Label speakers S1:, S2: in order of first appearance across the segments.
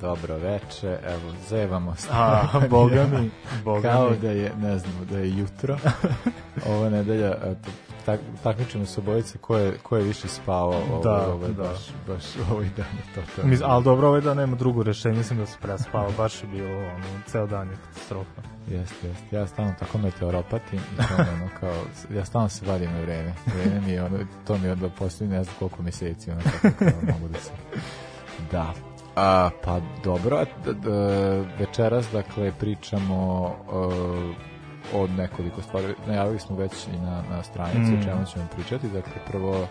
S1: Dobro veče. Evo, zajevamo se.
S2: A, boga mi, boga
S1: Kao
S2: mi.
S1: da je, ne znam, da je jutro. Ova nedelja, eto, tak, takmičimo se obojice ko je, ko je više spavao ovo,
S2: Da,
S1: ovo,
S2: da.
S1: baš, baš ovaj dan je to to.
S2: Mis, ali dobro, ovaj dan nema drugo rešenje, mislim da se prespao, baš je bilo, ono, ceo dan je katastrofa.
S1: Jeste, jeste. Ja stalno tako meteoropatim i to ono kao, ja stalno se vadim na vreme. Vreme mi je ono, to mi je onda poslije ne znam koliko meseci, ono kako kao mogu da se... Da. A, pa dobro, d, d, večeras dakle pričamo uh, o nekoliko stvari. Najavili smo već i na, na stranici
S2: Mm.
S1: o čemu ćemo pričati. Dakle, prvo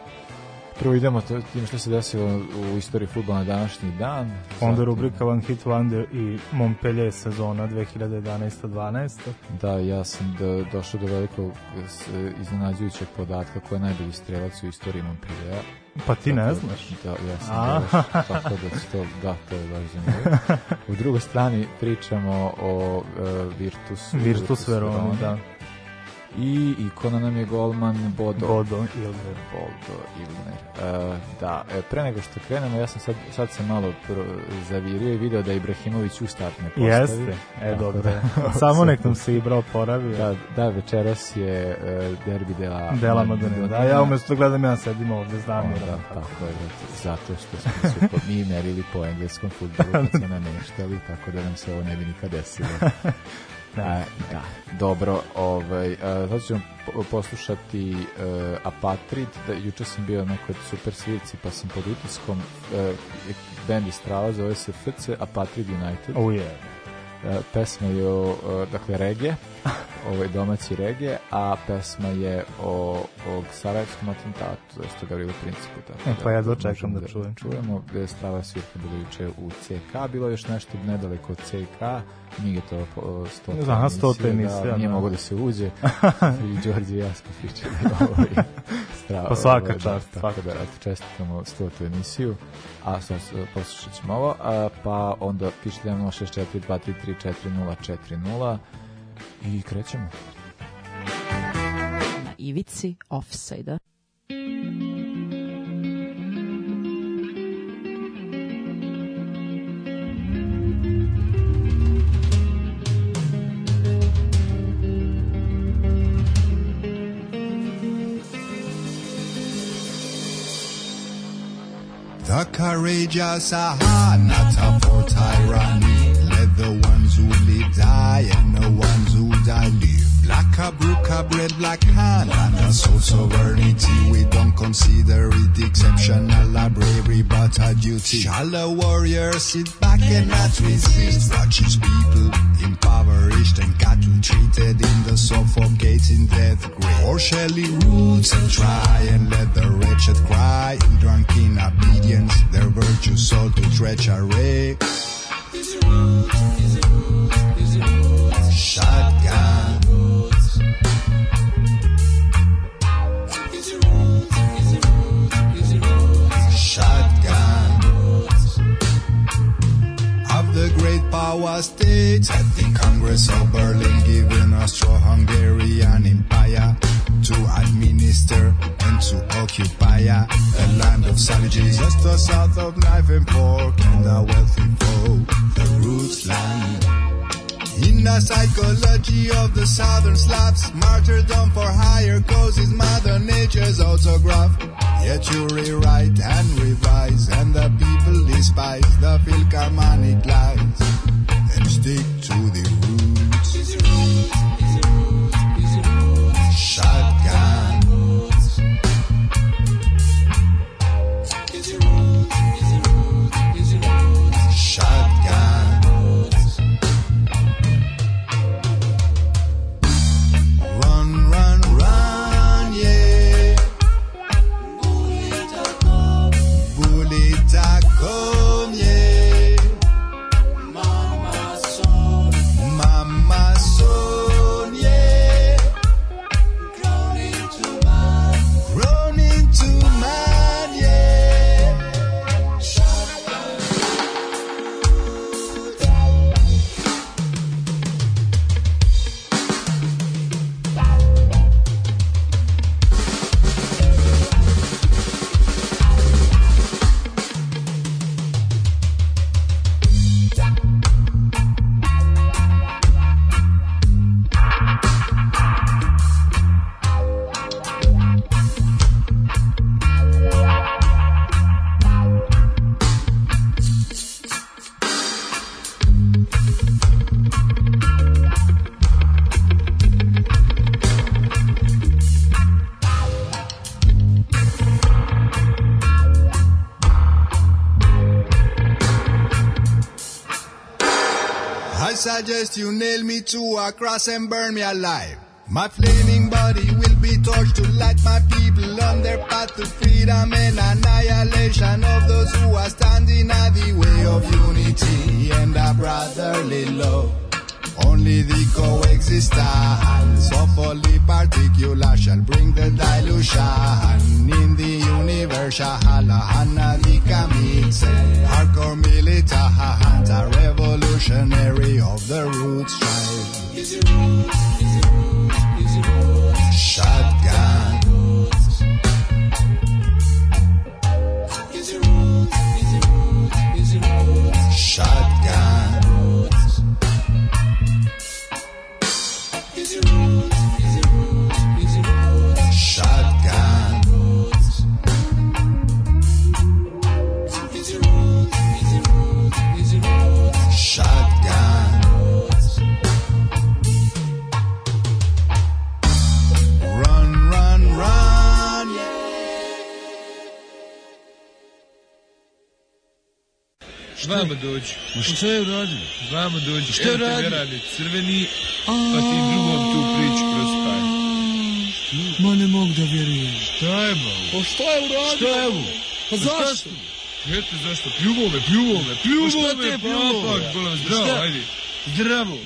S1: Prvo idemo to, tim što se desilo u istoriji futbola na današnji dan.
S2: Onda
S1: Zatim-
S2: rubrika One Hit Wonder i Montpellier sezona 2011-12.
S1: Da, ja sam do, došao do velikog iznenađujućeg podatka ko je najbolji strelac u istoriji Montpellier.
S2: Pa ti ne znaš?
S1: Da, ja sam
S2: A.
S1: baš, tako da će to, da, to je baš zanimljivo. U drugoj strani pričamo o uh, Virtusu.
S2: Virtus Veroni, da.
S1: I ikona nam je golman Bodo.
S2: Bodo Ilver.
S1: Boldo Ilner. Uh, da, e, pre nego što krenemo, ja sam sad, sad se malo pro, zavirio i video da je Ibrahimović u start ne postavi.
S2: Jeste, e
S1: Tako
S2: dobro.
S1: da-
S2: Samo nek nam se Ibra oporavio.
S1: Da, da, večeras je uh, derbi dela
S2: Dela Madonina. Da, ja umesto da gledam, ja sedim ovde, znam
S1: Onda,
S2: Miran.
S1: tako je, zato što smo se po, mi merili po engleskom futbolu kad smo nameštali, tako da nam se ovo ne bi nikad desilo. A, da, dobro, ovaj, a, sad ćemo po- poslušati uh, Apatrid, da, juče sam bio na nekoj super svirci pa sam pod utiskom, uh, band iz Trava zove se FC Apatrid United.
S2: Oh, je.
S1: E, pesma je o, o, dakle, regije, ovaj domaći regije, a pesma je o, o Sarajevskom atentatu, zašto Gavrilo Principu. Tako
S2: E, pa ja dočekam da čujem.
S1: Čujemo gde je strava svirka bila juče u CK, bilo je još nešto nedaleko od CK, nije to po- stota
S2: Aha, stota emisija,
S1: da, nije
S2: da.
S1: mogo da se uđe, i Đorđe i ja smo pričali ovaj, strava.
S2: Pa svaka
S1: ovaj,
S2: čast,
S1: Da,
S2: svaka
S1: da, eto, čestitamo stotu emisiju, a sad e, poslušat ćemo ovo, a, pa onda pišite 064 233 4040 i krećemo.
S3: Na ivici offside-a.
S4: The courageous are not for tyranny. Who live die and the ones who die live. Black a brook bread, black hand and a soul sovereignty. We don't consider it exceptional a bravery but a duty. Shall a warrior sit back and not resist? Watch his people impoverished and cattle treated in the suffocating death grave. Or shall he roots and try and let the wretched cry in drunken obedience their virtue sold to treachery? States at the great power states, the Congress of Berlin, giving Austro-Hungarian Empire to administer and to occupy a land of savages just the south of knife and fork and the wealthy folk, the roots land. In the psychology of the southern Slavs, martyrdom for higher causes, Mother Nature's autograph. Yet you rewrite and revise, and the people despise the Philharmonic lies and stick to the roots. Shotgun. Suggest you nail me to a cross and burn me alive. My flaming body will be torched to light my people on their path to freedom and annihilation of those who are standing at the way of unity and a brotherly love. Only the coexistence of only particular shall bring the dilution in the universe. Shahala the kamitse, hardcore militant, a revolutionary of the roots tribe. Shotgun.
S5: Vama dođu. Ma šta je uradio? Vama dođu. Šta je uradio? radi crveni, pa ti drugom tu priču kroz taj. Ma ne mogu da vjerujem. Šta je ba? Pa šta je uradio? Šta je bu? Pa zašto? Eto zašto? Pljuvo me, pljuvo me, pljuvo me. Pa šta te je pljuvo? Pa, bolam, zdravo, ajde. Zdravo.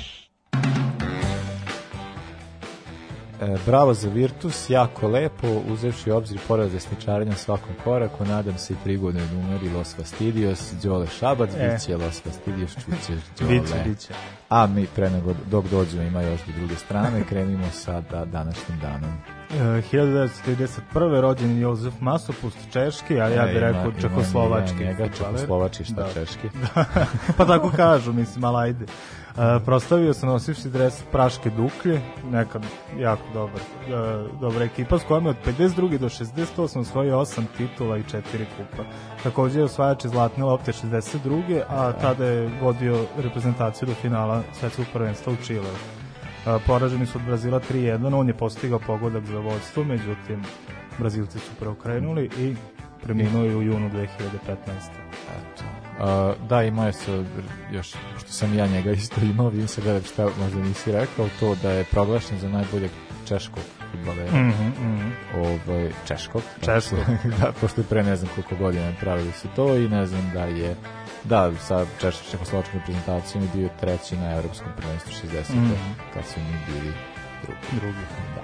S1: Bravo za Virtus, jako lepo, uzevši obzir poraz desničarenja svakom koraku, nadam se i prigodnoj numeri Los Fastidios, Đole Šabac,
S2: E.
S1: bit će Los Fastidios, čućeš Đole.
S2: Biće, biće.
S1: A mi pre nego dok dođemo ima još do druge strane, krenimo sa da, današnjim danom.
S2: E, 1931. rođen Jozef Masopust, češki, a ja
S1: E,
S2: bih rekao
S1: ima
S2: čehoslovački.
S1: Njega,
S2: fudbaler.
S1: čehoslovački, šta
S2: Da.
S1: češki.
S2: pa tako kažu, mislim, ali ajde. Uh, proslavio se nosivši dres Praške Duklje, nekad jako dobar, uh, dobra ekipa s kojom je od 52. do 68. osvojio 8 titula i 4 kupa. Takođe je osvajač iz Zlatne lopte 62. a tada je vodio reprezentaciju do finala svetskog prvenstva u Čileu. Poraženi su od Brazila 3-1, on je postigao pogodak za vodstvo, međutim Brazilci su preokrenuli i preminuo je u junu 2015.
S1: Eto. Uh, da, imao je se, još, što sam ja njega isto imao, vidim se gledam šta možda nisi rekao, to da je proglašen za najboljeg češkog futbalera.
S2: Mhm, mhm.
S1: ovaj, češkog.
S2: Češkog.
S1: da, pošto je pre ne znam koliko godina pravili su to i ne znam da je da, sa češkom čehoslovačkom reprezentacijom je bio treći na evropskom prvenstvu 60.
S2: Mhm.
S1: kad su njih bili drugi.
S2: Drugi.
S1: Da.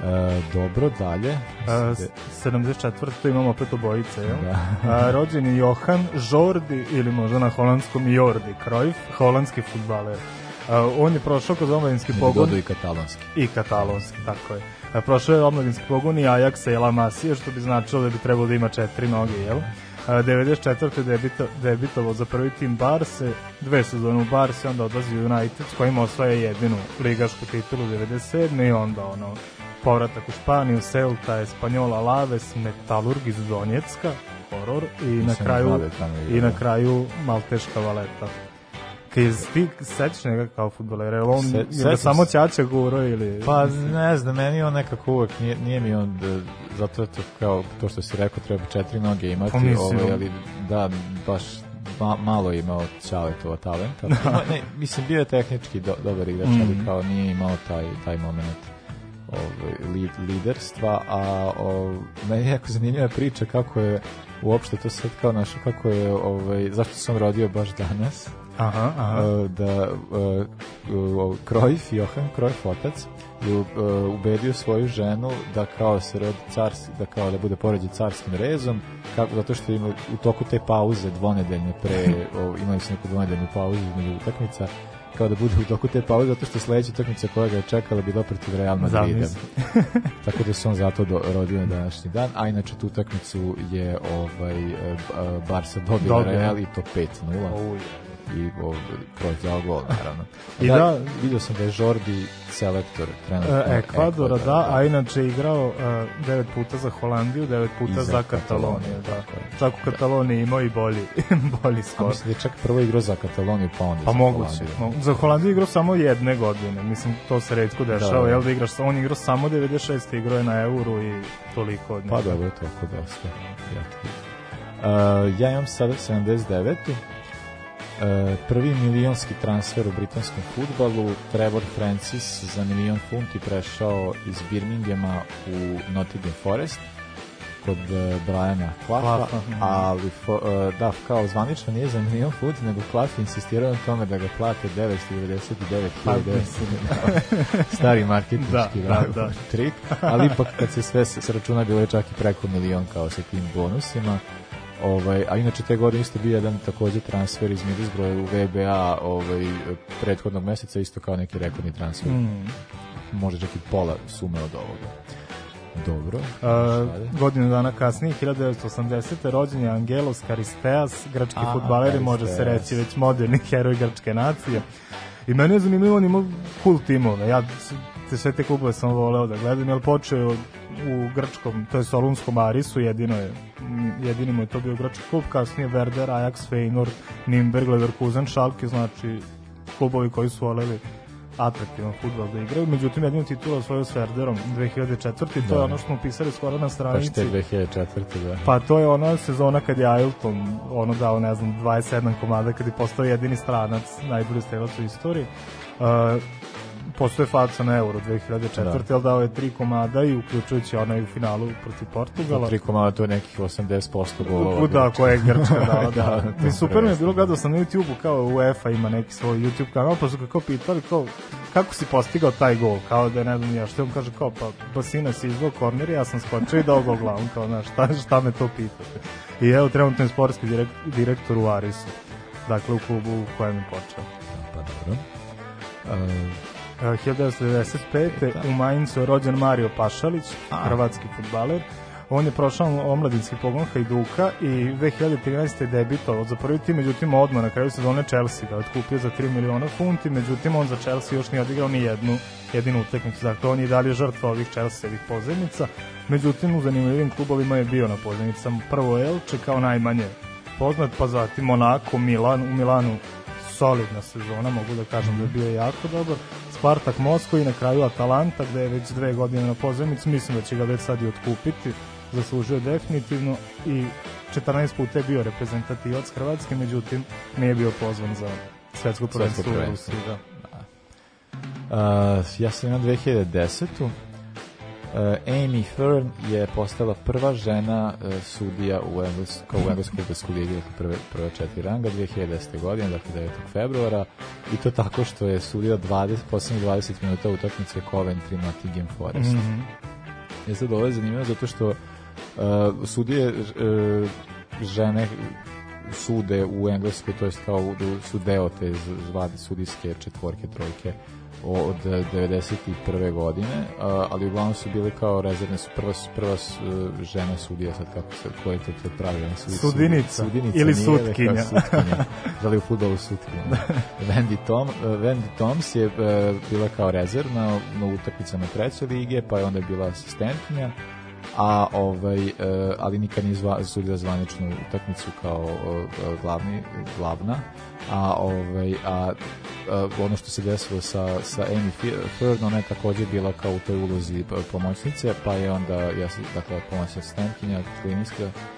S1: E, dobro, dalje.
S2: A, s- 74. tu imamo opet obojice, jel?
S1: Da.
S2: A, rođen je Johan Jordi, ili možda na holandskom Jordi Cruyff, holandski futbaler. A, on je prošao kroz omladinski pogon
S1: i katalonski.
S2: i katalonski, tako je. A, prošao je omladinski pogon i Ajaxa i La Masije, što bi značilo da bi trebalo da ima četiri noge, jel? A, 94. debito, debitovao za prvi tim Barse, dve sezone u Barse, onda odlazi u United, s kojim osvaja jedinu ligašku titulu 97. i onda ono, povratak u Španiju, Celta, Espanjola, Laves, Metalurg iz Donjecka, horor, i na
S1: Nisam
S2: kraju
S1: da
S2: i na kraju Malteška valeta. Kaj ti sećaš njega kao futbolera, je li on
S1: Se-
S2: je samo
S1: se.
S2: Ćaća guro ili...
S1: Pa ne znam, meni on nekako uvek nije, nije mi on da, zato je to kao to što si rekao treba četiri noge imati,
S2: Pa
S1: ovaj, ali da baš ma, malo je imao Ćaletova talenta. Ima, ne, mislim bio je tehnički do, dobar igrač, ali
S2: Mhm.
S1: kao nije imao taj taj momenat ovaj, lid, liderstva, a o, meni je jako zanimljiva priča kako je uopšte to sad kao našo, kako je, ovaj, zašto sam rodio baš danas,
S2: Aha, aha.
S1: Uh, da uh, uh, Cruyff, Johan Cruyff otac je uh, ubedio svoju ženu da kao se rodi carski, da kao da bude poređen carskim rezom, kako, zato što ima u toku te pauze dvonedeljne pre, o, imali su neku dvonedeljnu pauzu između utakmica, kao da bude u toku te pauze, zato što sledeća utakmica koja ga je čekala bila protiv Real Madrida. Tako da se on zato do, rodio na današnji dan, a inače tu utakmicu je ovaj e, B- e, Barca dobila. Real i to 5-0
S2: Uj.
S1: I dao gol, naravno.
S2: I
S1: da,
S2: da-
S1: vidio sam da je Jordi selektor trenutno
S2: E, Ekvadora, da, a inače je igrao uh, devet puta za Holandiju, devet puta
S1: za
S2: za Kataloniju,
S1: Kataloniju,
S2: da. Čak u Kataloniji imao i bolji, bolji
S1: A
S2: skor.
S1: mislim da je čak prvo igrao za Kataloniju, pa onda
S2: Pa
S1: za
S2: moguće.
S1: Holandiju.
S2: Mo- Za Holandiju igrao samo jedne godine. Mislim, to se redko dešava.
S1: Da, da.
S2: Jel da igraš, on igrao samo 96. igrao je na euru i toliko od njega.
S1: Pa dobro, toliko dosta. Ja. Uh, ja imam sada 79. E, prvi milionski transfer u britanskom futbalu, Trevor Francis za milion funti prešao iz Birminghama u Nottingham Forest kod uh, Briana Claffa,
S2: Claffa, mhm.
S1: ali fo, uh, da, kao zvanično nije za milion funti, nego Claff insistirao na tome da ga plate 999.000
S2: Pa, mislim.
S1: stari marketinški
S2: Da, da, da.
S1: trik, ali ipak kad se sve s računa bilo je čak i preko milion kao sa tim bonusima. Ovaj, a inače te godine isto bio jedan takođe transfer iz Middlesbrougha u VBA ovaj, prethodnog meseca, isto kao neki rekordni transfer.
S2: Mm.
S1: Može čak i pola sume od ovoga. Dobro.
S2: Uh, godinu dana kasnije, 1980. rođen je Angelos Karisteas, grčki
S1: A,
S2: futbaler i može se reći već moderni heroj grčke nacije. I meni je zanimljivo, on ima cool timove. Ja te sve te klubove sam voleo da gledam, jer počeo u grčkom, to je Solunskom Arisu, jedino je, jedini mu je to bio grčki klub, kasnije Werder, Ajax, Feyenoord, Nimberg, Leverkusen, Schalke, znači klubovi koji su voleli atraktivan futbol da igraju. Međutim, jedinu titulu osvojio s Werderom 2004. To
S1: Da.
S2: je ono što smo pisali skoro na
S1: Pa
S2: stranici.
S1: što je 2004. da.
S2: Pa to je ona sezona kad je Ailton ono dao, ne znam, 27 komada kad je postao jedini stranac, najbolji strelac u istoriji. Uh, postoje faca na Euro 2004.
S1: Da.
S2: Da. ali dao je tri komada i uključujući onaj u finalu protiv Portugala.
S1: Tri komada to je nekih 80% golova.
S2: Da, koje je Grčka dala, da.
S1: Da,
S2: Mi super mi je bilo gledao sam na YouTube-u kao UEFA ima neki svoj YouTube kanal, pa su ga kao pitali kao kako si postigao taj gol, kao da je ne znam ja što on kaže kao pa Basina si izvao korner, ja sam skočio i dao gol glavom, kao znaš šta, šta me to pitate. I evo trenutno je sportski direkt, direktor u Arisu, dakle u klubu u kojem je počeo.
S1: Pa dobro. Uh,
S2: 1995.
S1: Da.
S2: u Mainzu je rođen Mario Pašalić,
S1: A.
S2: hrvatski futbaler. On je prošao omladinski pogon Hajduka i 2013. je debitovao za prvi tim, međutim odmah na kraju sezone Chelsea ga otkupio za 3 miliona funti, međutim on za Chelsea još nije odigrao ni jednu jedinu utakmicu, dakle on je i dalje žrtva ovih Chelsea-evih pozajmica, međutim u zanimljivim klubovima je bio na pozajmicama prvo Elče kao najmanje poznat, pa zatim Monaco, Milan, u Milanu solidna sezona, mogu da kažem da je bio jako dobar. Spartak Moskva i na kraju Atalanta gde je već dve godine na pozemicu, mislim da će ga već sad i otkupiti, zaslužio definitivno i 14 puta je bio reprezentativac Hrvatske, međutim nije bio pozvan za svetsko prvenstvo u. Rusiji. Da.
S1: Uh, ja sam imam 2010. Uh, Amy Fern je postala prva žena uh, sudija u Engles, kao u engleskoj futbolskoj ligi, dakle prve, prve četiri ranga 2010. godine, dakle 9. februara, i to tako što je sudila 20, poslednjih 20 minuta utakmice Coventry Nottingham Forest. Mm
S2: Mhm.
S1: Je sad ovo je zanimljivo zato što uh, sudije uh, žene sude u Engleskoj, to jest kao su deo te zvade sudijske četvorke, trojke od 91. godine, a, ali uglavnom su bili kao rezervne, su prva, prva s- žena sudija, sad kako se, koje je to, to pravilno sudi,
S2: Sudinica.
S1: sudinica
S2: Ili sutkinja.
S1: sutkinja. da li u futbolu sutkinja. Wendy, Tom, Wendy Toms je bila kao rezervna na utakmicama treće lige, pa je onda bila asistentkinja, a ovaj ali nikad nije zva, sudila zvaničnu utakmicu kao glavni glavna a ovaj a ono što se desilo sa sa Amy Fern ona je takođe bila kao u toj ulozi p- pomoćnice pa je onda ja sam dakle pomoćna asistentkinja klinička s-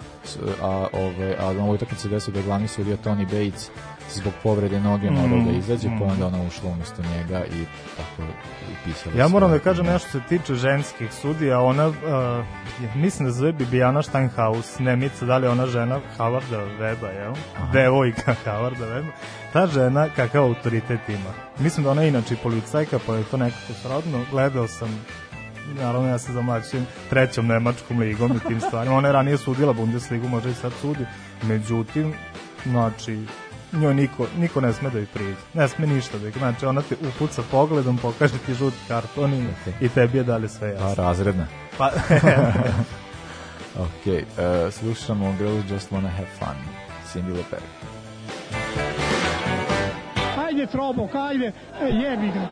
S1: a ovaj a na ovoj utakmici se desilo da je glavni sudija Tony Bates zbog povrede noge morao
S2: Mm,
S1: da izađe pa
S2: mm.
S1: je onda ona ušla umesto njega i tako upisala
S2: Ja moram da kažem nešto se tiče ženskih sudija, ona, uh, mislim da zove Bibiana Steinhaus, Nemica, da li je ona žena Howarda Weba, jel? Devojka Howarda Weba. Ta žena kakav autoritet ima. Mislim da ona je inače i policajka, pa je to nekako srodno. Gledao sam naravno ja se zamlačujem trećom nemačkom ligom i tim stvarima. Ona je ranije sudila Bundesligu, može i sad sudi. Međutim, znači, njoj niko, niko ne sme da joj priđe. Ne sme ništa da joj, znači ona te upuca pogledom, pokaže ti žut karton i, i tebi je dalje sve
S1: Pa,
S2: jasno.
S1: razredna.
S2: Pa,
S1: Ok, uh, slušamo Girls Just Wanna Have Fun, Cindy Lauper.
S6: Ajde, Trobok, ajde, e, jebi ga.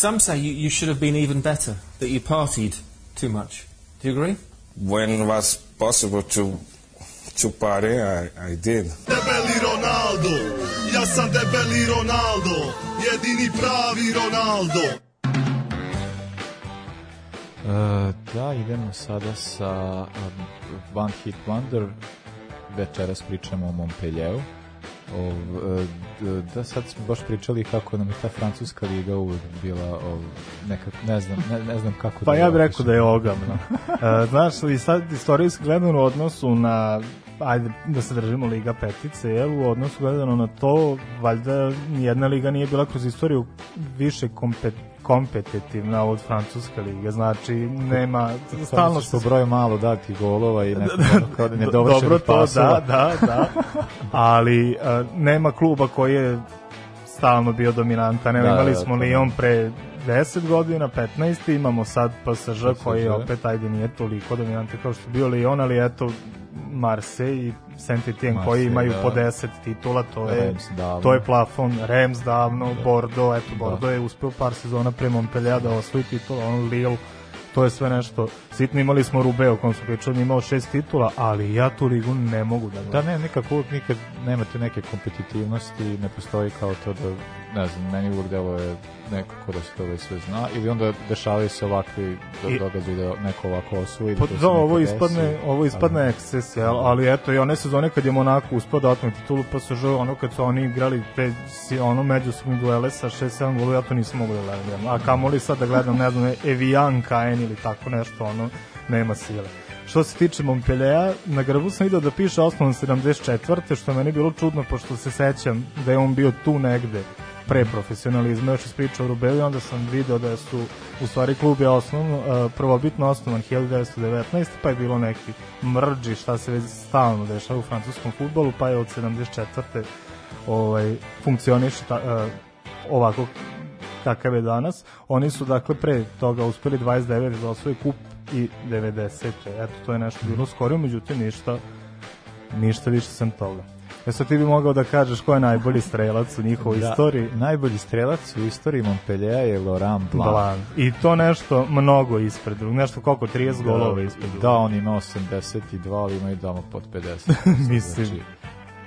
S7: Some say you, you should have been even better, that you partied too much. Do you agree?
S8: When it was possible to to party, I, I did.
S9: Debeli Ronaldo, ja sam debeli Ronaldo, jedini pravi Ronaldo.
S1: E, da, idemo sada sa um, One Hit Wonder. Večeras pričamo o Montpellieru. O, e, da, sad smo baš pričali kako nam je ta francuska liga uvek bila o, nekak, ne znam, ne, ne znam kako
S2: Pa
S1: da
S2: ja bih rekao da je ogavno. E, znaš, i sad istorijski gledano u odnosu na ajde da se držimo Liga petice, jel, u odnosu gledano na to, valjda nijedna liga nije bila kroz istoriju više kompet, kompetitivna od francuske lige, znači nema,
S1: Stalno što
S2: se
S1: broj malo dati golova i neko ono kao nedovršenih
S2: Dobro to, da, da, da. Ali uh, nema kluba koji je stalno bio dominantan. Evo,
S1: Da,
S2: imali
S1: da,
S2: smo
S1: to
S2: Lyon pre 10 godina, 15, imamo sad PSG koji
S1: PSG.
S2: opet ajde nije toliko dominantan kao što je bio Lyon, ali eto Marseille i Saint-Étienne koji
S1: Marseille,
S2: imaju
S1: da.
S2: po 10 titula, to je
S1: davno.
S2: to je plafon, Reims davno, Bordeaux, eto
S1: Da.
S2: Bordeaux je uspeo par sezona pre Montpellier da osvoji titula, on Lille to je sve nešto. Sitno imali smo Rube o kom smo pričali, je imao šest titula, ali ja tu ligu ne mogu da
S1: Da,
S2: gledam.
S1: ne, nekako uvek nikad nemate neke kompetitivnosti, ne postoji kao to da, ne znam, meni uvek delo je nekako da se to već sve zna, ili onda dešavaju se ovakvi događaji da neko ovako osvoji.
S2: Pa
S1: to se
S2: da, ovo ispadne,
S1: desi.
S2: ovo ispadne eksces, jel? ali eto i one sezone kad je Monako uspeo da otme titulu PSG, ono kad su oni igrali te ono međusobni duele sa 6-7 golova, ja to nisam mogu da gledam. A kamoli sad da gledam, ne znam, Evian, Kaen ili tako nešto, ono, nema sile. Što se tiče Montpellier, na grbu sam vidio da piše osnovan 74. što meni bilo čudno, pošto se sećam da je on bio tu negde pre profesionalizma, još iz priča o Rubeli, onda sam video da su u stvari klub je uh, prvobitno osnovan 1919, pa je bilo neki mrđi, šta se već stalno dešava u francuskom futbolu, pa je od 74. ovaj, funkcioniše ta, uh, ovako kakav je danas. Oni su dakle pre toga uspeli 29 da osvoje kup i 90. Eto, to je nešto bilo skoro, međutim ništa, ništa više sem toga. E sad ti bi mogao da kažeš ko je najbolji strelac u njihovoj
S1: Da,
S2: istoriji.
S1: Najbolji strelac u istoriji Montpellier je Laurent Blanc.
S2: Blanc. I to nešto mnogo ispred drugog, nešto koliko 30 golova ispred drugog.
S1: Da, on ima 82, ali ima i damo pod 50.
S2: Mislim.
S1: Znači,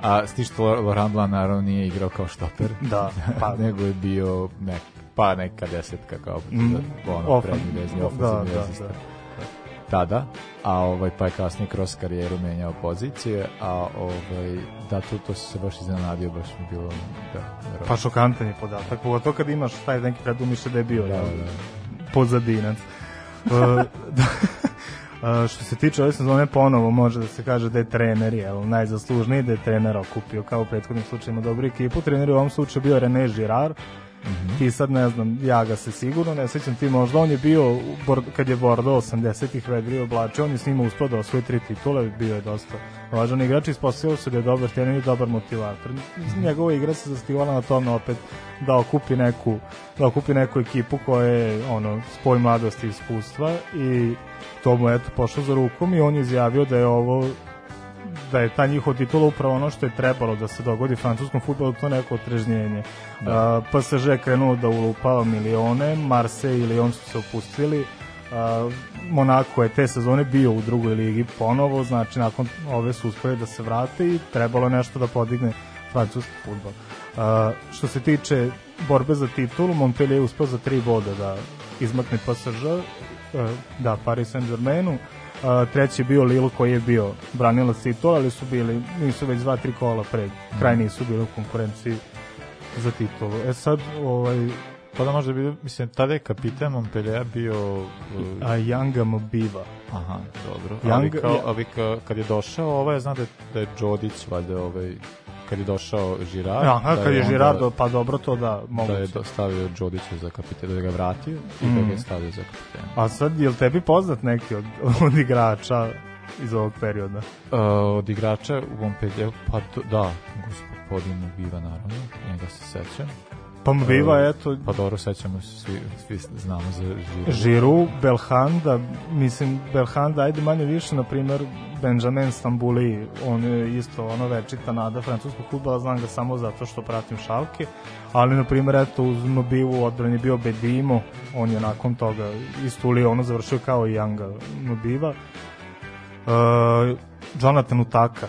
S1: a s tim što Laurent Blanc naravno nije igrao kao štoper.
S2: Da, pa-
S1: nego je bio nek, pa neka desetka kao
S2: Mm,
S1: ono,
S2: ofa-
S1: prednji vezni,
S2: da,
S1: ofenzivni
S2: da,
S1: vezista.
S2: da.
S1: Tada, a ovaj pa je kasnije kroz karijeru menjao pozicije, a ovaj da tu to se baš iznenadio, baš mi bilo da, verovatno.
S2: Pa šokantan je podatak, pogotovo kad imaš taj neki predumišlje da je bio
S1: Da,
S2: da,
S1: da.
S2: pozadinac. Uh, da, Uh, što se tiče ove sezone ponovo može da se kaže da je trener jel, najzaslužniji da je trener okupio kao u prethodnim slučajima dobru ekipu trener je u ovom slučaju bio René Girard ti sad ne znam, ja ga se sigurno ne sećam. Ti možda, on je bio kad je Bordeaux 80-ih Vedri oblačio, on je s njima uspio da osvoji tri titule, bio je dosta važan igrač, ispostavio se da je dobar trener i dobar motivator. Njegova igra se zastivala na tome opet da okupi neku da okupi neku ekipu koja je ono spoj mladosti i iskustva i to mu je eto pošlo za rukom i on je izjavio da je ovo da je ta njihova titula upravo ono što je trebalo da se dogodi francuskom futbolu, to neko otrežnjenje. Da. Uh, PSG je krenuo da ulupava milione, Marseille i Lyon su se opustili, uh, Monako je te sezone bio u drugoj ligi ponovo, znači nakon ove su uspeli da se vrate i trebalo nešto da podigne francuski futbol. Uh, što se tiče borbe za titulu, Montpellier je uspeo za tri boda da izmakne PSG, uh, da, Paris Saint-Germainu, Uh, treći je bio Lille koji je bio branilac titula, ali su bili, nisu već dva, tri kola pred, kraj nisu bili u konkurenciji za titulu. E sad, ovaj,
S1: Pa da možda bi, mislim, tada je kapitan Montpellier bio... uh,
S2: a Yanga Mobiva.
S1: Aha, dobro.
S2: Young-
S1: ali, kao, ali ka, kad je došao, ovaj, znam da je, da je Đodić, valjda, ovaj, kad je došao Žirard,
S2: Aha,
S1: da
S2: kad je
S1: onda-
S2: Girardo, pa dobro to da,
S1: da je stavio Đodića za kapitena, da ga je vratio i da ga je stavio za kapitena.
S2: A sad, je li tebi poznat neki od, od igrača iz ovog perioda?
S1: Uh, od igrača u Montpellier, pa da, gospodin Biva naravno, njega se sećam.
S2: Pa Mbiva, eto,
S1: Pa dobro, sećamo se, svi, svi znamo za Žiru.
S2: Žiru, Belhanda, mislim, Belhanda, ajde manje više, na primer, Benjamin Stambuli, on je isto ono večita nada francuskog futbala, znam ga samo zato što pratim šalke, ali na primer, eto, uz Nobivu odbran je bio Bedimo, on je nakon toga isto u Lyonu završio kao i Janga Nobiva. Uh, Jonathan Utaka,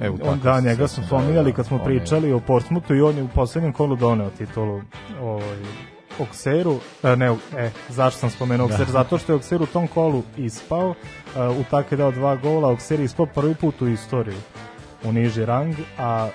S1: E, Utaka
S2: on, da, njega smo spominjali
S1: da, da,
S2: kad smo
S1: on je-
S2: pričali o Portsmouthu i on je u poslednjem kolu doneo titulu ovaj, Okseru, e, ne, e, zašto sam spomenuo
S1: Da.
S2: Okser? Zato što je Okser u tom kolu ispao, e, u tak je dao dva gola, Okser je ispao prvi put u istoriji u niži rang, a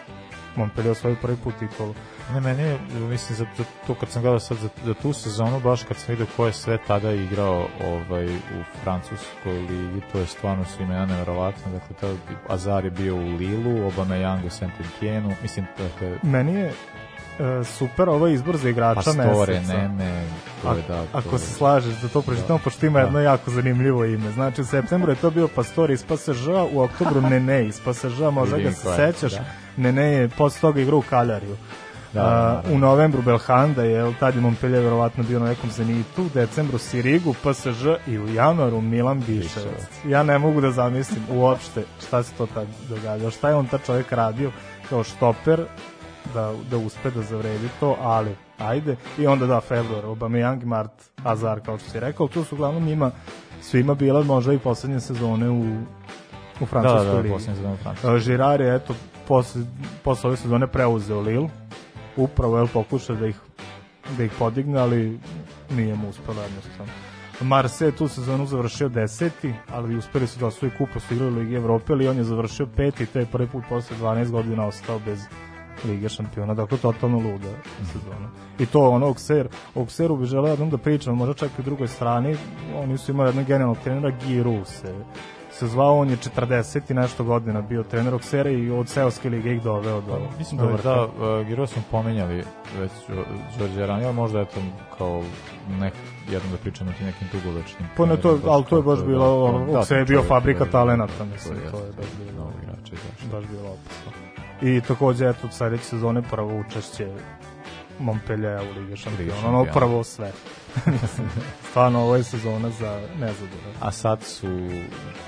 S2: Montpellier osvojio prvi put titulu.
S1: Ne, meni je, mislim, za, to kad sam gledao sad za, za tu sezonu, baš kad sam vidio ko je sve tada igrao ovaj, u francuskoj ligi, to je stvarno su imena neverovatno. Dakle, bi- Azar je bio u Lilu, Aubameyang u Saint-Etienne, mislim, dakle,
S2: Meni je e, super ovaj izbor za igrača
S1: Pastore,
S2: meseca.
S1: Nene, to je da...
S2: Ako
S1: to je-
S2: se slažeš da to pročitamo, pošto ima
S1: Da.
S2: jedno jako zanimljivo ime. Znači, u septembru je to bio Pastor iz PSG-a, u oktobru Nene iz PSG-a, možda ga se
S1: je,
S2: sećaš.
S1: da.
S2: Nene je posle toga igrao u Kaljariju.
S1: Da, da, da.
S2: u novembru Belhanda je, tad je Montpellier verovatno bio na nekom zenitu, u decembru Sirigu, PSG i u januaru Milan Biševac. Ja ne mogu da zamislim uopšte šta se to tad događa. Šta je on ta čovjek radio kao štoper da, da uspe da zavredi to, ali ajde. I onda da, februar, Aubameyang, Mart, Azar, kao što si rekao, tu su uglavnom njima svima bila možda i poslednje sezone u, u francuskoj
S1: Da, da, da,
S2: ligi.
S1: poslednje sezone u Francuskoj.
S2: Uh, Girard je, eto, posle, posle ove sezone preuzeo Lille, upravo, jel, pokušao da ih, da ih podigne, ali nije mu uspelo jednostavno. Marse je tu sezonu završio deseti, ali uspeli su da osvoji kup, pa su igrali Ligi Evrope, ali on je završio peti, to je prvi put posle 12 godina ostao bez Lige šampiona, dakle totalno luda sezona. I to ono Okser, Okseru bi želeo jednom da pričam, možda čak i u drugoj strani, oni su imali jednog genijalnog trenera, Giru se, se zvao, on je 40 i nešto godina bio trener Oksera i od Seoske lige ih doveo do,
S1: Mislim
S2: do
S1: da,
S2: vrha.
S1: da uh, Giro smo pomenjali već Đorđe Ranija, možda eto kao nek, jednom da pričamo o tim nekim dugovečnim.
S2: Pa ne, to, je- ali to je baš bilo,
S1: da, da,
S2: Okser je bio
S1: čovjek
S2: fabrika talenata, mislim,
S1: to
S2: to
S1: je
S2: baš bilo,
S1: novi igrač, izašao.
S2: baš bilo opasno. I takođe, eto, sledeće sezone prvo učešće Montpellier u Ligi šampiona, ono prvo sve. Stvarno, ovo je sezona za nezadovoljno.
S1: A sad su...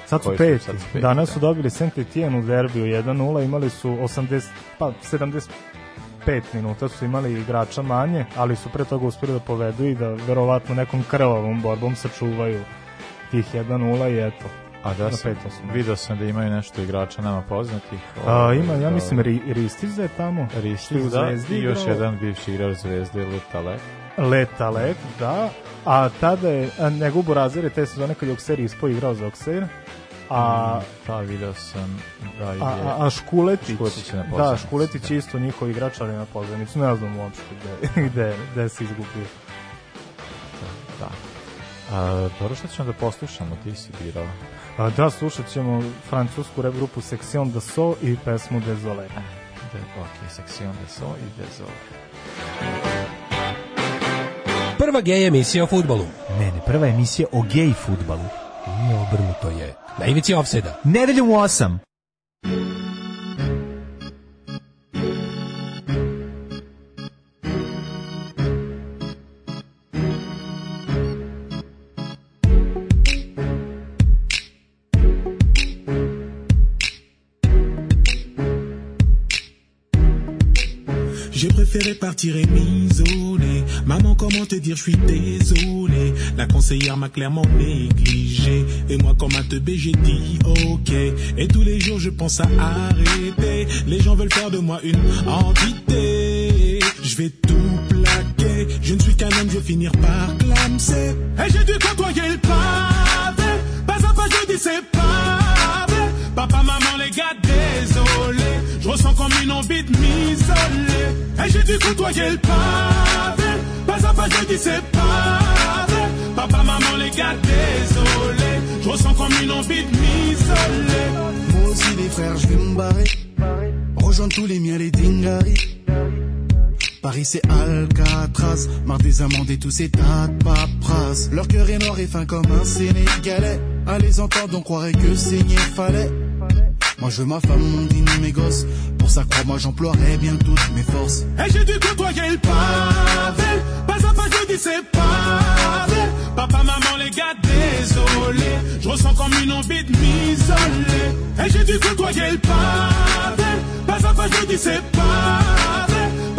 S2: Sad su peti.
S1: sad su peti,
S2: Danas
S1: da.
S2: su dobili Saint Etienne u derbiju 1-0, imali su 80, pa 75 minuta su imali igrača manje, ali su pre toga uspeli da povedu i da verovatno nekom krvavom borbom sačuvaju tih 1-0 i eto.
S1: A da sam,
S2: su.
S1: vidio sam da imaju nešto igrača nama poznatih.
S2: A,
S1: ovaj,
S2: ima, ja
S1: da,
S2: mislim, Ri, Ristić da je tamo.
S1: Ristić, da, i još
S2: igrao.
S1: jedan bivši igrač Zvezde, Lutale.
S2: Leta Let, da. A tada je, a njegov Burazir je te sezone kad je Okser ispo igrao za Okser. A,
S1: Da, vidio sam da je...
S2: a, a, Škuletić,
S1: Škuletić je na
S2: da, Škuletić
S1: da.
S2: isto njihov igrač, ali na pozornicu, ne znam uopšte gde, gde, gde se izgubio.
S1: Da. A, dobro, šta ćemo da poslušamo, ti si birao.
S2: A, da, slušat ćemo francusku rap grupu Section de So i pesmu Désolé.
S1: De, ok, Section de So i Désolé.
S10: Prva gej emisija o futbolu.
S11: Ne, ne, prva emisija o gej futbalu.
S10: I obrnuto je. Na ivici ofseda.
S11: Nedeljom u 8.
S12: Je suis désolé. La conseillère m'a clairement négligé. Et moi, comme un teubé, j'ai dit ok. Et tous les jours, je pense à arrêter. Les gens veulent faire de moi une entité. Je vais tout plaquer. Je ne suis qu'un homme, je vais finir par clamser. Et j'ai dû côtoyer le pavé. Pas à pas, je dis c'est vrai. Papa, maman, les gars, désolé. Je ressens comme une envie de m'isoler. Et j'ai dû côtoyer le pavé. Pas à pas, je dis c'est pas vrai. Papa, maman, les gars, désolé. Je ressens comme une envie de m'isoler.
S13: Moi aussi les frères, je vais me barrer. Rejoindre tous les miens, les dingaris. Paris c'est Alcatraz, marre des amendes et tous ces tas de paperasse. Leur cœur est noir et fin comme un Sénégalais. À les entendre, on croirait que saigner fallait. Moi je veux ma femme, mon dîner, mes gosses. Pour ça, crois-moi, j'emploierai bien toutes mes forces.
S12: Et j'ai dû côtoyer le pavé. Pas à pas, je dis c'est pavé. Papa, maman, les gars, désolé. Je ressens comme une envie de m'isoler. Et j'ai dû côtoyer le pavé. Pas à pas, je dis c'est pavé.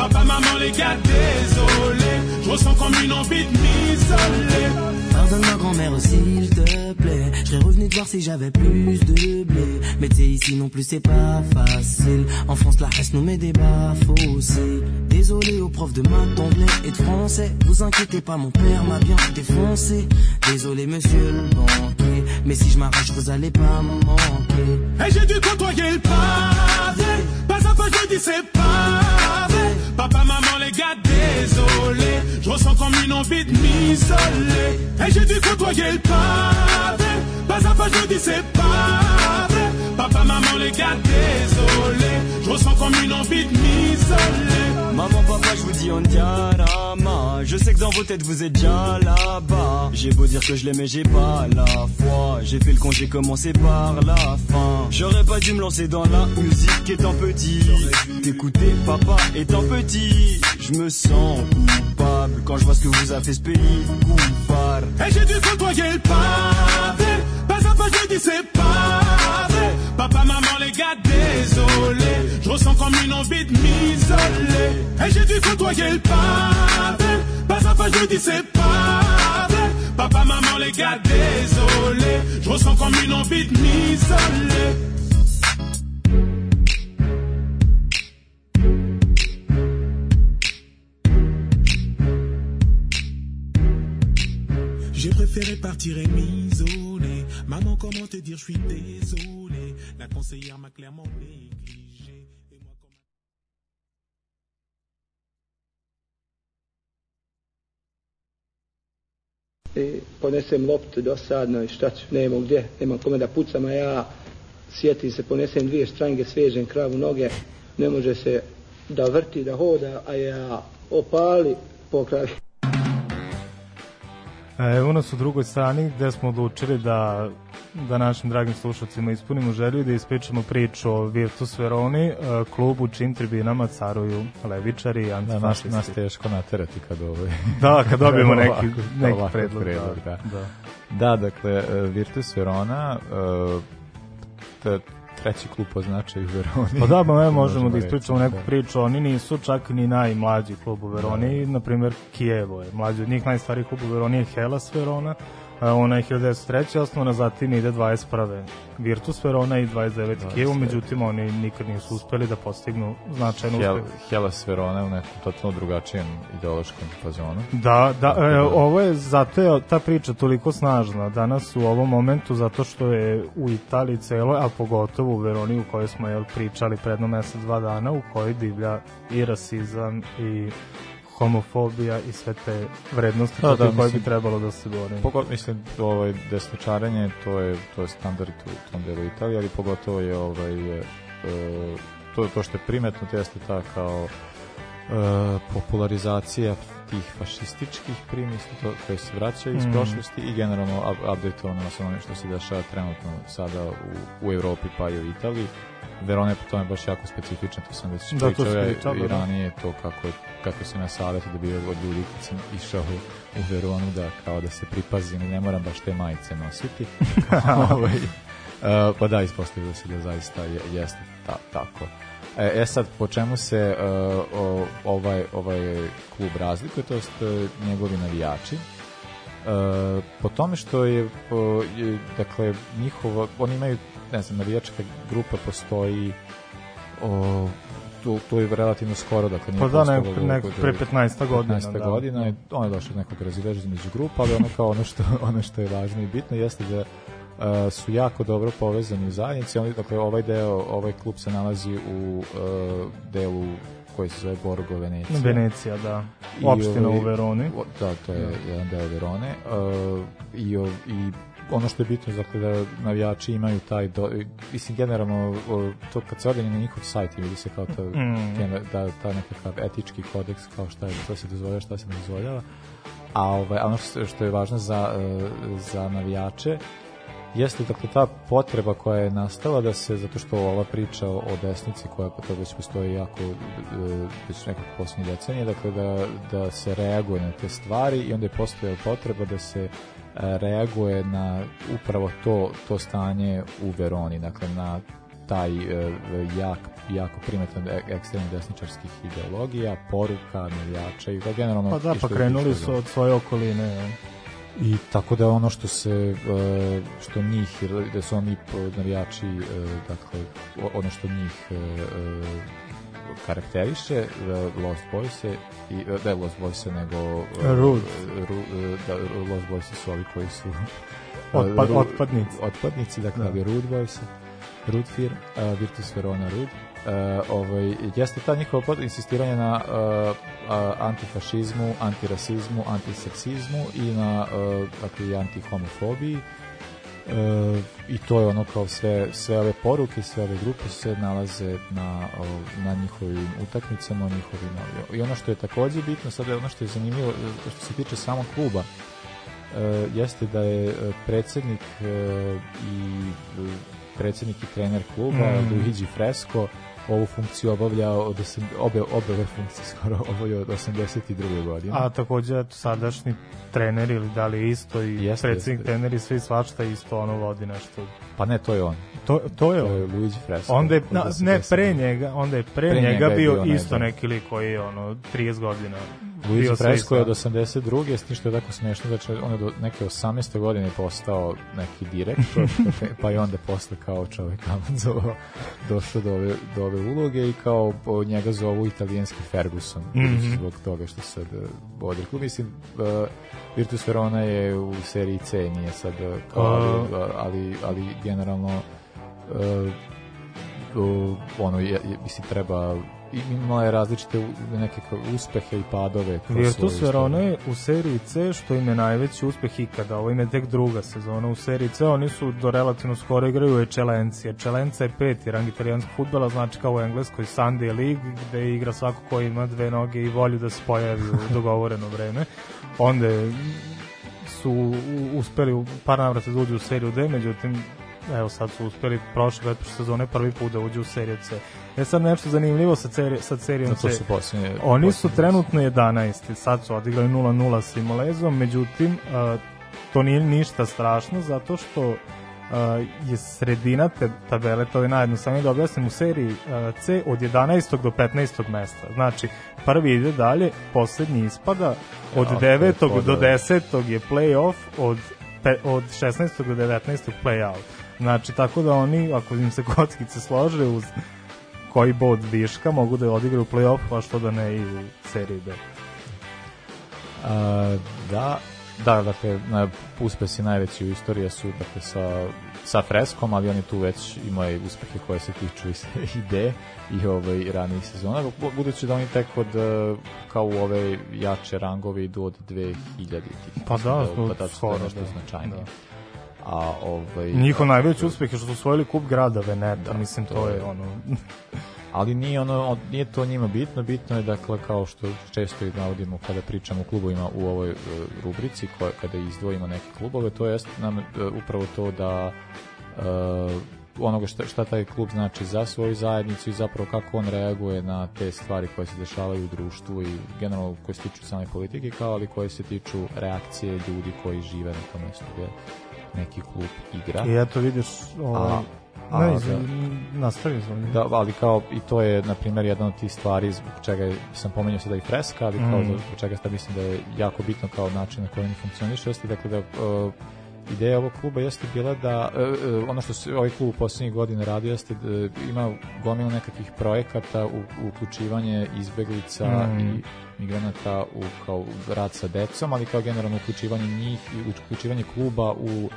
S12: Papa, maman, les gars, désolé. Je ressens comme une envie de m'isoler.
S14: Pardonne ma grand-mère s'il te plaît. Je serais revenu te voir si j'avais plus de blé. Mais sais, ici non plus c'est pas facile. En France, la reste nous met des bas aussi. Désolé aux profs de maths, d'anglais et de français. Vous inquiétez pas, mon père m'a bien défoncé. Désolé monsieur le banquier. Mais si je m'arrache, vous allez pas me manquer.
S12: Et j'ai dû côtoyer le pavé. Pas à pas, je dis c'est pavé. Papa, maman, les gars, désolé. Je ressens comme une envie de m'isoler. Et j'ai dû côtoyer le pavé. Pas à pas, je dis c'est pavé. Papa, maman, les gars, désolé. Je ressens comme une envie de m'isoler.
S15: Maman, papa, je vous dis on diarama. Je sais que dans vos têtes vous êtes déjà là-bas. J'ai beau dire que je l'aimais, j'ai pas la foi. J'ai fait le con, j'ai commencé par la fin. J'aurais pas dû me lancer dans la musique étant petit. T'écouter papa étant petit. Je me sens coupable quand je vois ce que vous a fait ce pays. Coupable.
S12: Et j'ai dû côtoyer le pavé. Pas à pas, je dis c'est Et j'ai dû côtoyer le pavé. Pas à pas, je dis c'est pavé. Papa, maman, les gars, désolé. Je ressens comme une envie de m'isoler. J'ai préféré partir et m'isoler. Maman, comment te dire, je suis désolé. La conseillère m'a clairement négligé.
S16: I ponesem loptu dosadno i šta ću, nemam gdje, nemam kome da pucam, a ja sjetim se, ponesem dvije štrange, svežem kravu noge, ne može se da vrti, da hoda, a ja opali pokravi.
S2: Evo nas u drugoj strani gde smo odlučili da da našim dragim slušalcima ispunimo želju da ispričamo priču o Virtus Veroni, e, klubu čim tribinama caruju levičari i
S1: Da, nas,
S2: antifašisti.
S1: nas teško naterati kad ovaj...
S2: Da, kad dobijemo neki- neki
S1: ovakav
S2: predlog, da,
S1: da.
S2: da.
S1: Da, dakle, e, Virtus Verona, e, te- treći klub po značaju Veroni.
S2: Pa da, ba, ne, možemo da ispričamo neku
S1: da.
S2: priču. Oni nisu čak ni najmlađi klub u Veroni. Na primjer, Kijevo je mlađi od njih. Najstariji klub u Veroni je Hellas Verona. A Ona je 1903. osnovana, zatim ide 21. Virtus Verona i 29. Kijevo,
S1: 29.
S2: međutim oni nikad nisu uspeli da postignu značajnu
S1: Hel,
S2: uspeh.
S1: Hellas Verona u nekom totalno drugačijem ideološkom fazonu.
S2: Da, da, e, ovo je, zato je ta priča toliko snažna danas u ovom momentu, zato što je u Italiji celo, a pogotovo u Veroni u kojoj smo jel, pričali predno mesec, dva dana, u kojoj divlja i rasizam i homofobija i sve te vrednosti
S1: Da,
S2: da, koje bi trebalo da se bori.
S1: Pogotovo, mislim, ovaj, desničarenje, to je, to je standard u tom delu Italije, ali pogotovo je ovaj, e, to, to što je primetno, to jeste ta kao e, popularizacija tih fašističkih primisli to, koje se vraćaju iz
S2: Mhm.
S1: prošlosti i generalno up- updateovano sa onim što se dešava trenutno sada u, u Evropi pa i u Italiji. Verona je po tome baš jako specifična, to sam već
S2: Da,
S1: pričao ja i
S2: da.
S1: ranije to kako, kako sam ja savjet dobio od ljudi kad sam išao u, Veronu da kao da se pripazim i ne moram baš te majice nositi. e, pa da, ispostavilo se da zaista je, jeste ta, tako. E, e sad, po čemu se e, o, ovaj, ovaj klub razlikuje, to jest e, njegovi navijači? E, po tome što je, po, je dakle, njihovo, oni imaju, ne znam, navijačka grupa postoji o, to, to je relativno skoro, dakle nije
S2: Pa da,
S1: postojalo
S2: nek-
S1: dugo,
S2: pre 15 godina,
S1: 15
S2: da.
S1: godina, on je došao iz nekog razilaženja između grupa, ali ono kao ono što, ono što je važno i bitno jeste da uh, su jako dobro povezani u zajednici. Oni, dakle, ovaj deo, ovaj klub se nalazi u uh, delu koji se zove Borgo Venecija.
S2: Venecija, da. Opština
S1: ovaj-
S2: u Veroni.
S1: o- Da, to je jedan deo Verone. Uh, i, o- I ono što je bitno, dakle, da navijači imaju taj, do, mislim, generalno, o, to kad se ode na njihov sajt vidi se kao ta,
S2: Mm.
S1: da, ta nekakav etički kodeks, kao šta je, što se dozvoljava, šta se ne dozvoljava. A ovaj, ono što, što je važno za, za navijače jeste dakle ta potreba koja je nastala da se zato što ova priča o o desnici koja pa to već postoji jako e, već nekako posljednje decenije dakle da, da se reaguje na te stvari i onda je postojala potreba da se e, reaguje na upravo to to stanje u Veroni dakle na taj e, jak, jako primetan e- ekstremno desničarskih ideologija, poruka, navijača i da generalno...
S2: Pa da, pa krenuli su od svoje okoline.
S1: I tako da ono što se e, što njih da su oni navijači e, dakle ono što njih e, karakteriše Lost Boys i e, ne Lost Boys nego
S2: Rude.
S1: Ru- da, Lost Boys su ovi koji su
S2: Otpad-
S1: Ru-
S2: otpadnici.
S1: otpadnici dakle
S2: Da.
S1: Rude Boys Rude Fear Virtus Verona Rude ovaj, jeste ta njihova insistiranje na uh, a, antifašizmu, antirasizmu, antiseksizmu i na uh, dakle, i antihomofobiji E, i to je ono kao sve, sve ove poruke, sve ove grupe se nalaze na, na njihovim utakmicama, njihovim, i ono što je takođe bitno, sad je ono što je zanimljivo, što se tiče samog kluba, e, jeste da je predsednik e, i predsednik i trener kluba
S2: Mm.
S1: Luigi Fresco ovu funkciju obavlja od obe, obe ove funkcije skoro obavlja od 82. godine.
S2: A takođe eto, sadašnji trener ili da li isto i
S1: Jeste,
S2: predsjednik
S1: jeste.
S2: trener i svi svašta isto ono vodi nešto.
S1: Pa ne, to je on.
S2: To, to je
S1: To je. Luigi Fresco.
S2: Onda je, na, ne,
S1: 82.
S2: pre njega, onda je pre,
S1: Pre
S2: njega,
S1: njega je
S2: bio,
S1: bio
S2: isto
S1: da.
S2: neki lik koji je ono 30 godina.
S1: Luigi Fresco je od
S2: sve
S1: 82. s tim što je tako smešno će on je do neke 18. godine postao neki direktor, pa je onda posle kao čovek Amanzova došao do ove, do ove uloge i kao njega zovu italijanski Ferguson, mm. -hmm. zbog toga što sad vodi klub. Mislim, uh, Virtus Verona je u seriji C, nije sad uh, kao, ali, ali, ali generalno uh, ono, je, je, mislim, treba i imala je različite neke uspehe i padove. kroz
S2: Virtus
S1: svoju
S2: Verona je u seriji C, što im je najveći uspeh ikada. Ovo im je tek druga sezona u seriji C. Oni su do relativno skoro igraju u Eccellenci. Eccellenca je peti rang italijanskog futbala, znači kao u engleskoj Sunday League, gde igra svako ko ima dve noge i volju da se pojavi u dogovoreno vreme. Onda su uspeli u par navrata da uđu u seriju D, međutim evo sad su uspeli prošle pretprošle sezone prvi put da uđu u seriju C. E sad nešto zanimljivo sa, seri, sa serijom
S1: Da,
S2: C.
S1: su posljednje-
S2: Oni su trenutno 11. Sad su odigrali 0-0 sa Imolezom, međutim uh, to nije ništa strašno zato što uh, je sredina te tabele, to je najjednostavnije da objasnim u seriji uh, C od 11. do 15. mesta. Znači, prvi ide dalje, poslednji ispada, od
S1: Ja, to je
S2: 9.
S1: to
S2: do
S1: da-
S2: 10. je play-off, od, pe, od 16. do 19. play-out. Znači, tako da oni, ako im se kockice slože uz koji bod viška, mogu da odigraju play-off, pa što da ne i u seriji B.
S1: A, da, da, dakle, na, uspesi najveći u istoriji su dakle, sa, sa freskom, ali oni tu već imaju uspehe koje se tiču iz ide i ovaj, ranijih sezona, Bu- budući da oni tek od, e, kao u ove jače rangovi idu od 2000 tih.
S2: Pa da,
S1: pa da,
S2: skoro,
S1: skoro, nešto
S2: da.
S1: značajnije.
S2: Da.
S1: A, ovaj,
S2: Njihov najveći uspeh je što su osvojili kup grada Veneta,
S1: Da,
S2: mislim to,
S1: to
S2: je
S1: je-
S2: ono
S1: ali nije ono on- nije to njima bitno bitno je dakle kao što često i navodimo kada pričamo o klubovima u ovoj e, rubrici koja kada izdvojimo neke klubove to jest nam e, upravo to da e, onoga šta, šta taj klub znači za svoju zajednicu i zapravo kako on reaguje na te stvari koje se dešavaju u društvu i generalno koje se tiču same politike kao ali koje se tiču reakcije ljudi koji žive na tom mestu gde neki klub igra.
S2: I eto vidiš, ovaj,
S1: A- a,
S2: ne,
S1: da.
S2: izvini, nastavi izvoli.
S1: Da, ali kao i to je na primjer jedna od tih stvari zbog čega sam pomenuo sada i freska, ali kao
S2: Mm.
S1: zbog čega sta mislim da je jako bitno kao način na koji oni funkcionišu, jeste dakle da uh, ideja ovog kluba jeste bila da uh, uh, ono što se ovaj klub u poslednjih godina radi jeste da ima gomilu nekakvih projekata u, u uključivanje izbeglica
S2: Mm.
S1: i migranata u kao rad sa decom, ali kao generalno uključivanje njih i uključivanje kluba u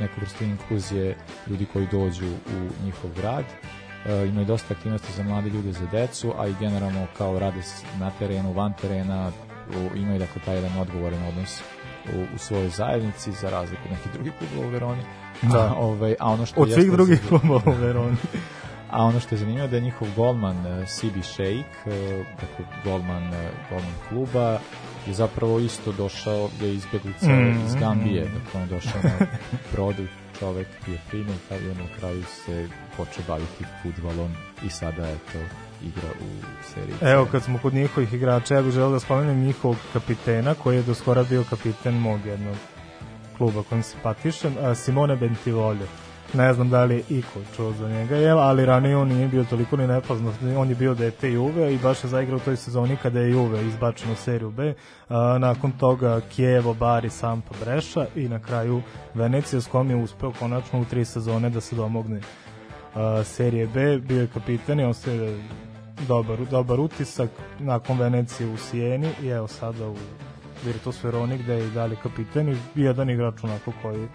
S1: neku vrstu inkluzije ljudi koji dođu u njihov grad. Uh, imaju dosta aktivnosti za mlade ljude, za decu, a i generalno kao rade na terenu, van terena, u, imaju dakle taj jedan odgovoran odnos u, u svojoj zajednici za razliku od nekih drugih klubova u Veroni.
S2: Da.
S1: A, ovaj, a ono što
S2: Od svih drugih klubova u Veroni.
S1: a ono što je zanimljivo da je njihov golman Sibi Sheik, uh, dakle golman, uh, golman kluba, je zapravo isto došao, je izbjeglica
S2: Mm,
S1: iz Gambije,
S2: mm.
S1: dakle on je došao na brodu, čovek je primio, tad je na kraju se počeo baviti futbolom i sada je to igra u seriji.
S2: Evo, kad smo kod njihovih igrača, ja bih želeo da spomenem njihovog kapitena, koji je do skora bio kapiten mog jednog kluba kojim se patišem, Simone Bentivolio. Ne znam da li je iko čuo za njega, je, ali ranije on nije bio toliko ni nepoznat. On je bio dete Juve i baš je zaigrao u toj sezoni kada je Juve izbačeno u seriju B. A, nakon toga Kijevo, Bari, Sampa, Breša i na kraju Venecija s kojom je uspeo konačno u tri sezone da se domogne a, serije B. Bio je kapitan i ostaje dobar, dobar utisak nakon Venecije u Sijeni i evo sada u Virtus Veroni gde je i dalje kapitan i jedan igrač onako koji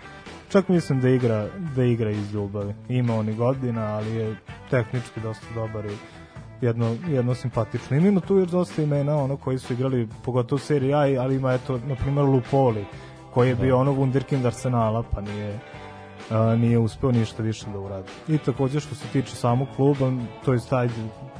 S2: čak mislim da igra, da igra iz ljubavi. Ima on i godina, ali je tehnički dosta dobar i jedno, jedno simpatično. Ima tu još dosta imena ono koji su igrali pogotovo u seriji A, ali ima eto, na primjer Lupoli koji je
S1: Da.
S2: bio ono wunderkind Arsenala, pa nije a, nije uspeo ništa više da uradi. I takođe što se tiče samog kluba, to je taj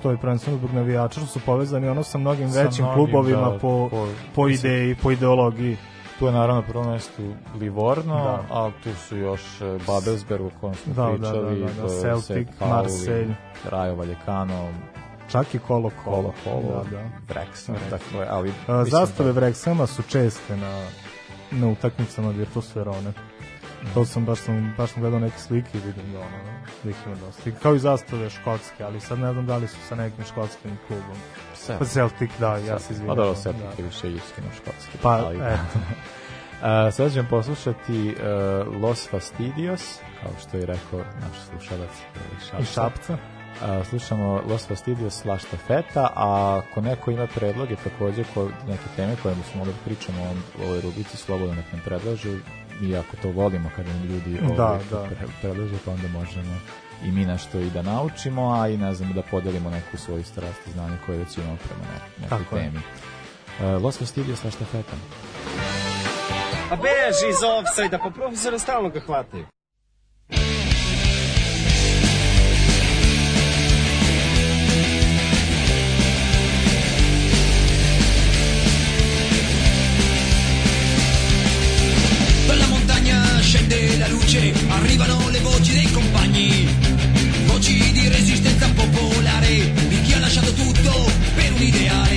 S2: to je prvenstveno zbog navijača što su povezani ono sa mnogim
S1: Sa
S2: većim
S1: mnogim,
S2: klubovima
S1: da,
S2: po,
S1: po-
S2: po ideji, po ideologiji.
S1: Tu je naravno na prvom mestu Livorno,
S2: Da.
S1: a tu su još e, Babelsberg o kojem smo
S2: Da, da,
S1: pričali,
S2: da, da, da,
S1: to je
S2: Celtic, Marseille.
S1: Rayo Vallecano,
S2: Čak i Kolo Kolo.
S1: Kolo Kolo,
S2: Da, da.
S1: Wrexham, dakle, ali...
S2: A, Zastave
S1: da-
S2: Vrexama su česte na, na utakmicama Virtus Verone. To sam baš sam baš sam gledao neke slike i vidim da ono da ih ima dosta. I Kao i zastave škotske, ali sad ne znam da li su sa nekim škotskim klubom.
S1: Celtic.
S2: Pa Celtic, da, ja se izvinjavam.
S1: Pa dobro, Celtic
S2: da.
S1: je više irski na škotski.
S2: Pa,
S1: ali-
S2: eto.
S1: A, sad ćemo poslušati uh, Los Fastidios, kao što je rekao naš slušalac uh,
S2: Iz Šapca.
S1: A, slušamo Los Fastidios La Štafeta, a ako neko ima predloge takođe ko, neke teme koje bismo mogli da pričamo o ovoj rubrici, slobodno nek nam predlažu i ako to volimo kada nam ljudi
S2: Da,
S1: ovaj,
S2: da.
S1: pre- pa onda možemo i mi nešto i da naučimo, a i ne znam da podelimo neku svoju strast i znanje koje već imamo prema ne, nekoj
S2: Tako je.
S1: temi. Uh, Los Fastidios La Štafeta.
S17: A beži iz offside-a, pa profesora stalno ga hvataju.
S18: Scende la luce, arrivano le voci dei compagni, voci di resistenza popolare, di chi ha lasciato tutto per un ideale.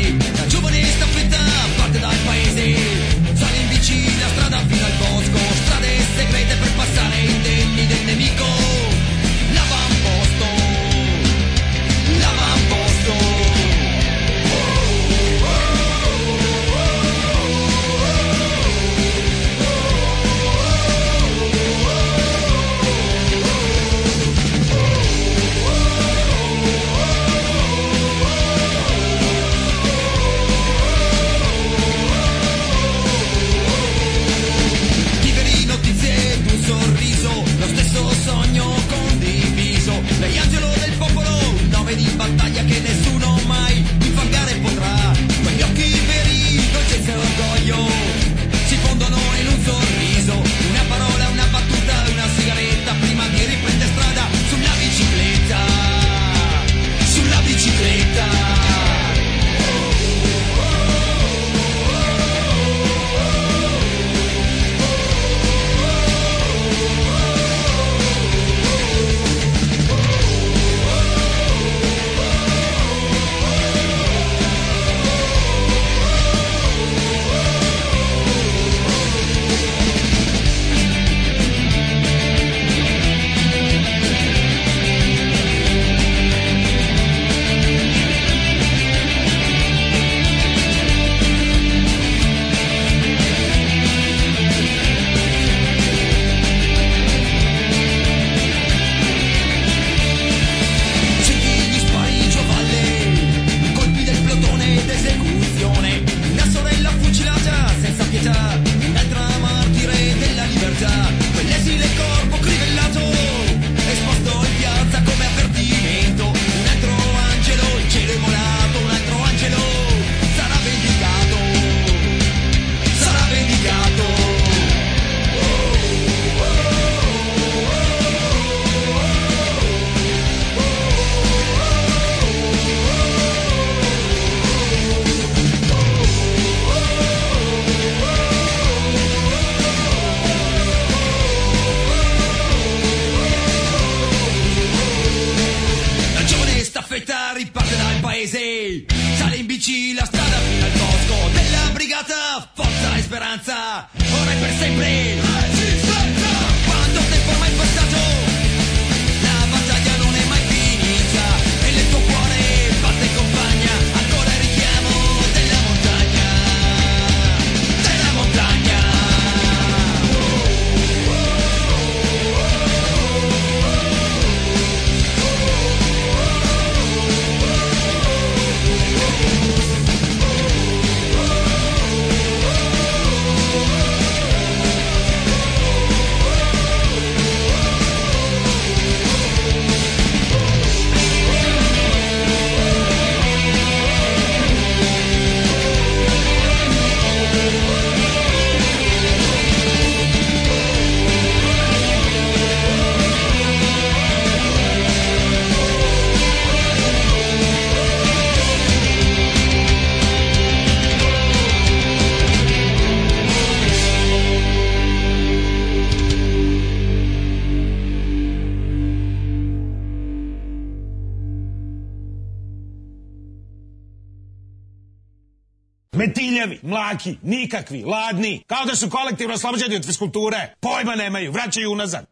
S19: Mlaki, nikakvi, ladni, kao da su kolektivno oslobođeni od fiskulture. Pojma nemaju, vraćaju unazad.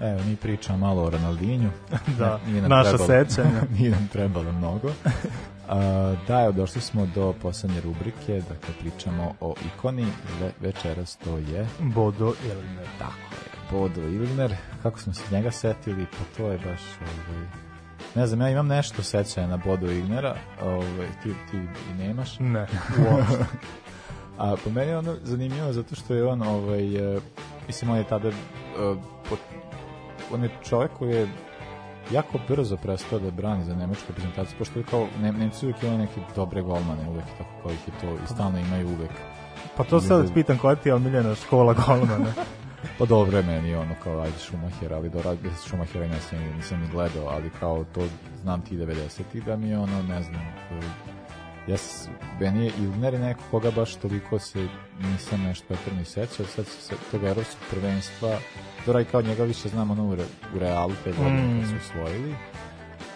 S1: Evo, mi pričamo malo o Ronaldinju.
S2: Da,
S1: Nije nam
S2: naša
S1: trebalo-
S2: sećanja.
S1: Nije nam trebalo mnogo. A, da, evo, došli smo do poslednje rubrike, dakle, pričamo o ikoni. Ve, večeras to je...
S2: Bodo Ilner.
S1: Tako je, Bodo Ilner. Kako smo se njega setili, pa to je baš... Ovaj, ne znam, ja imam nešto sećanja na Bodo Ilnera, ovaj, ti, ti i nemaš.
S2: Ne, uopšte.
S1: A po meni je ono zanimljivo zato što je on, ovaj, e, mislim, on je tada, e, pot, on je čovjek koji je jako brzo prestao da brani za nemačku reprezentaciju, pošto je kao, ne, Nemci uvijek imaju neke dobre golmane, uvijek tako kao ih je to, i stalno imaju uvijek.
S2: Pa to sad pitam koja ti je omiljena škola golmana.
S1: Pa dobro je meni ono kao ajde Schumacher, ali do radi Schumachera ne sam, nisam ni gledao, ali kao to znam ti 90-ih da mi je ono, ne znam, ja meni je Ilner neko koga baš toliko se nisam nešto pretredno sećao, sad se toga evropskog prvenstva, dobro i kao njega više znam ono u, re, u Realu te godine
S2: Mm.
S1: su osvojili,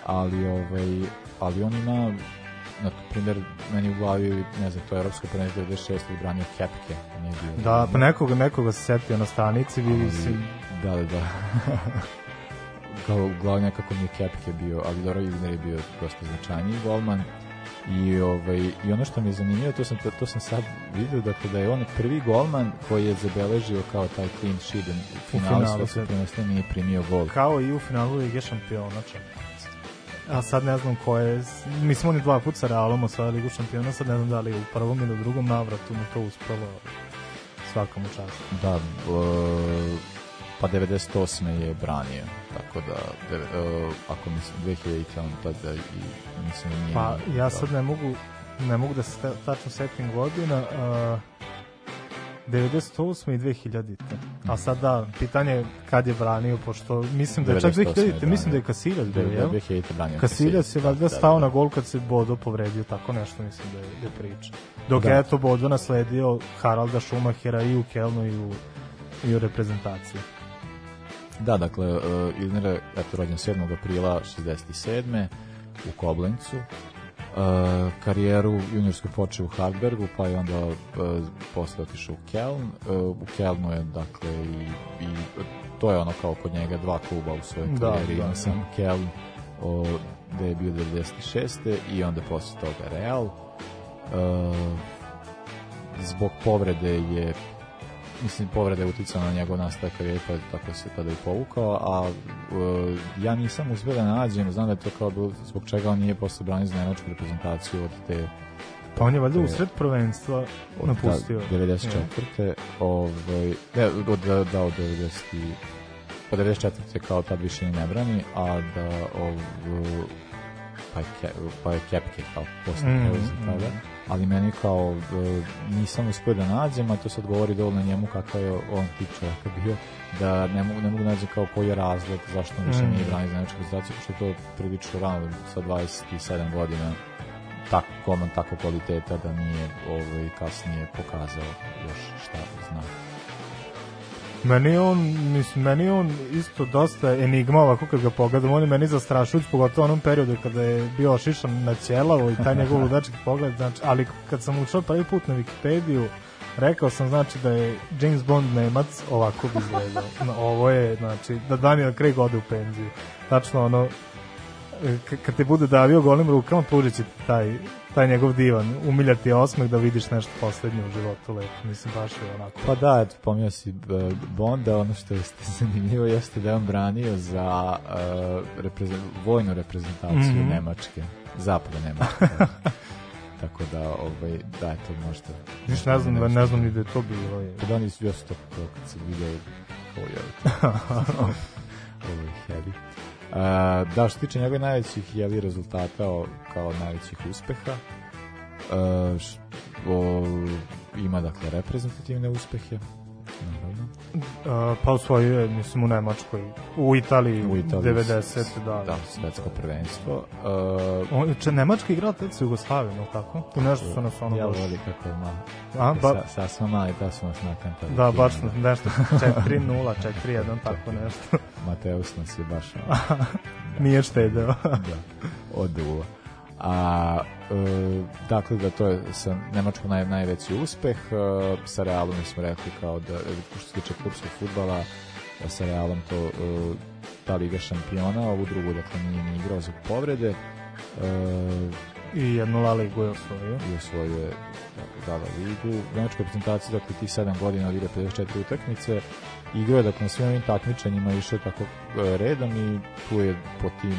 S1: ali ovaj, ali on ima na primjer, meni u glavi, ne znam, to je evropsko prvenstvo 96. i branio Kepke. Nije bio,
S2: Da, pa nekoga, nekoga se setio na stanici, vidi se.
S1: Da, da, da. Kao glav nekako mi je Kepke bio, ali dobro Ilner je bio dosta značajniji golman. I, ovaj, I ono što mi je zanimljivo, to sam, to sam sad vidio, dakle, da je on prvi golman koji je zabeležio kao taj clean sheet u finalu
S2: finalu
S1: svetskog
S2: sveta.
S1: prvenstva nije primio gol.
S2: Kao i u finalu Lige šampiona čak. A sad ne znam ko je, mi smo oni dva puta sa Realom osvajali Ligu šampiona, sad ne znam da li je u prvom ili u drugom navratu mu to uspelo svakom času.
S1: Da, e, pa 98. je branio, tako da, deve- e, ako mislim, 2000 on tada i mislim da nije...
S2: Pa ja
S1: da.
S2: sad ne mogu, ne mogu da se ta- tačno setim godina, a, 98. i 2000. A sad da, pitanje je kad je branio, pošto mislim da je čak
S1: 98. je
S2: 2000.
S1: branio.
S2: mislim da je Kasiljac bio, jel?
S1: 2000. branio
S2: Kasiljac je valjda
S1: da, da,
S2: stao na gol kad se Bodo povredio, tako nešto mislim da je, da je priča. Dok
S1: Da.
S2: je eto Bodo nasledio Haralda Schumachera i u Kelnu i u, i u reprezentaciji.
S1: Da, dakle, uh, Ilner je eto, rođen 7. aprila 67. u Koblencu. Uh, karijeru juniorsku počeo u Harbergu, pa je onda uh, posle otišao u Keln. Uh, u Kelnu je, dakle, i, i to je ono kao kod njega dva kluba u svojoj
S2: Da,
S1: karijeri.
S2: da.
S1: Imao sam Keln, o, gde je bio 96. i onda posle toga Real. Uh, zbog povrede je mislim povreda je uticala na njegov nastavak karijere pa tako se tada i povukao a e, ja nisam uspio da nađem znam da je to kao bilo zbog čega on nije posle branio za nemačku reprezentaciju od te
S2: Pa on je valjda usred prvenstva
S1: od
S2: napustio.
S1: Da, 94. Ovaj, ne, od, da, da, od 90. Od 94. kao tad više ne brani, a da ov, pa je, Ke, pa je Kepke kao posle
S2: Mm,
S1: tada.
S2: mm.
S1: Ali meni kao e, nisam uspio da nađem, a to sad govori dovoljno njemu kakav je on tip čovjeka bio, da ne mogu, ne mogu da nađem kao koji je razlog zašto on više
S2: Mm.
S1: nije branio za nemačku reprezentaciju, pošto je to prilično rano sa 27 godina tak, golman tako kvaliteta da nije ovaj, kasnije pokazao još šta zna.
S2: Meni on, mislim, meni on isto dosta enigma ovako kad ga pogledam, on je meni zastrašujuć, pogotovo onom periodu kada je bio ošišan na ćelavo i taj njegov ludački pogled, znači, ali kad sam učao prvi put na Wikipediju, rekao sam znači da je James Bond Nemac ovako bi izgledao. Ovo je, znači, da Daniel Craig ode u penziju. Tačno ono, kad te bude davio golim rukama, pružit će taj, taj njegov divan, umiljati osmeh da vidiš nešto poslednje u životu lepo. Mislim, baš je onako.
S1: Pa da, eto, pominjao si e, Bonda, ono što je zanimljivo jeste da je on branio za uh, reprezen, vojnu reprezentaciju
S2: Mhm.
S1: Nemačke, zapada Nemačke. Tako da, ovaj, da, eto, možda...
S2: Viš, ne znam, ne znam ni da je to bilo. je.
S1: Kad oni su to, to kad video ovo je ovo je heavy. Da, što tiče njegove najvećih jeli, rezultata o, kao najvećih uspeha, o, ima dakle reprezentativne uspehe.
S2: Uh, pa osvojio mislim, u Nemačkoj. U Italiji,
S1: U Italiji
S2: 90, da.
S1: Da, svetsko prvenstvo. Uh,
S2: On, če, Nemačka igrala tad sa Jugoslavijom, ili tako? I nešto su nas ono
S1: ja
S2: baš...
S1: voli kako je malo.
S2: A, ba-
S1: sa, sa smo mali, da su nas nakantali.
S2: Da, baš nas nešto 4-0, 4-1, tako nešto.
S1: Mateus nas je baš ono,
S2: Nije štedeo.
S1: da, od. A, e, dakle, da to je sa Nemačkom naj, najveći uspeh, e, sa Realom smo rekli kao da, e, što se tiče klubskog futbala, e, sa Realom to e, ta Liga šampiona, ovu drugu, dakle, nije ni igrao zbog povrede, e,
S2: I jednu La Ligu je osvojio.
S1: i osvojio je dakle, dala ligu. U nemačkoj reprezentaciji, dakle, tih 7 godina odigra 54 utakmice, igrao je, dakle, na svim ovim takmičenjima išao tako e, redom i tu je po tim,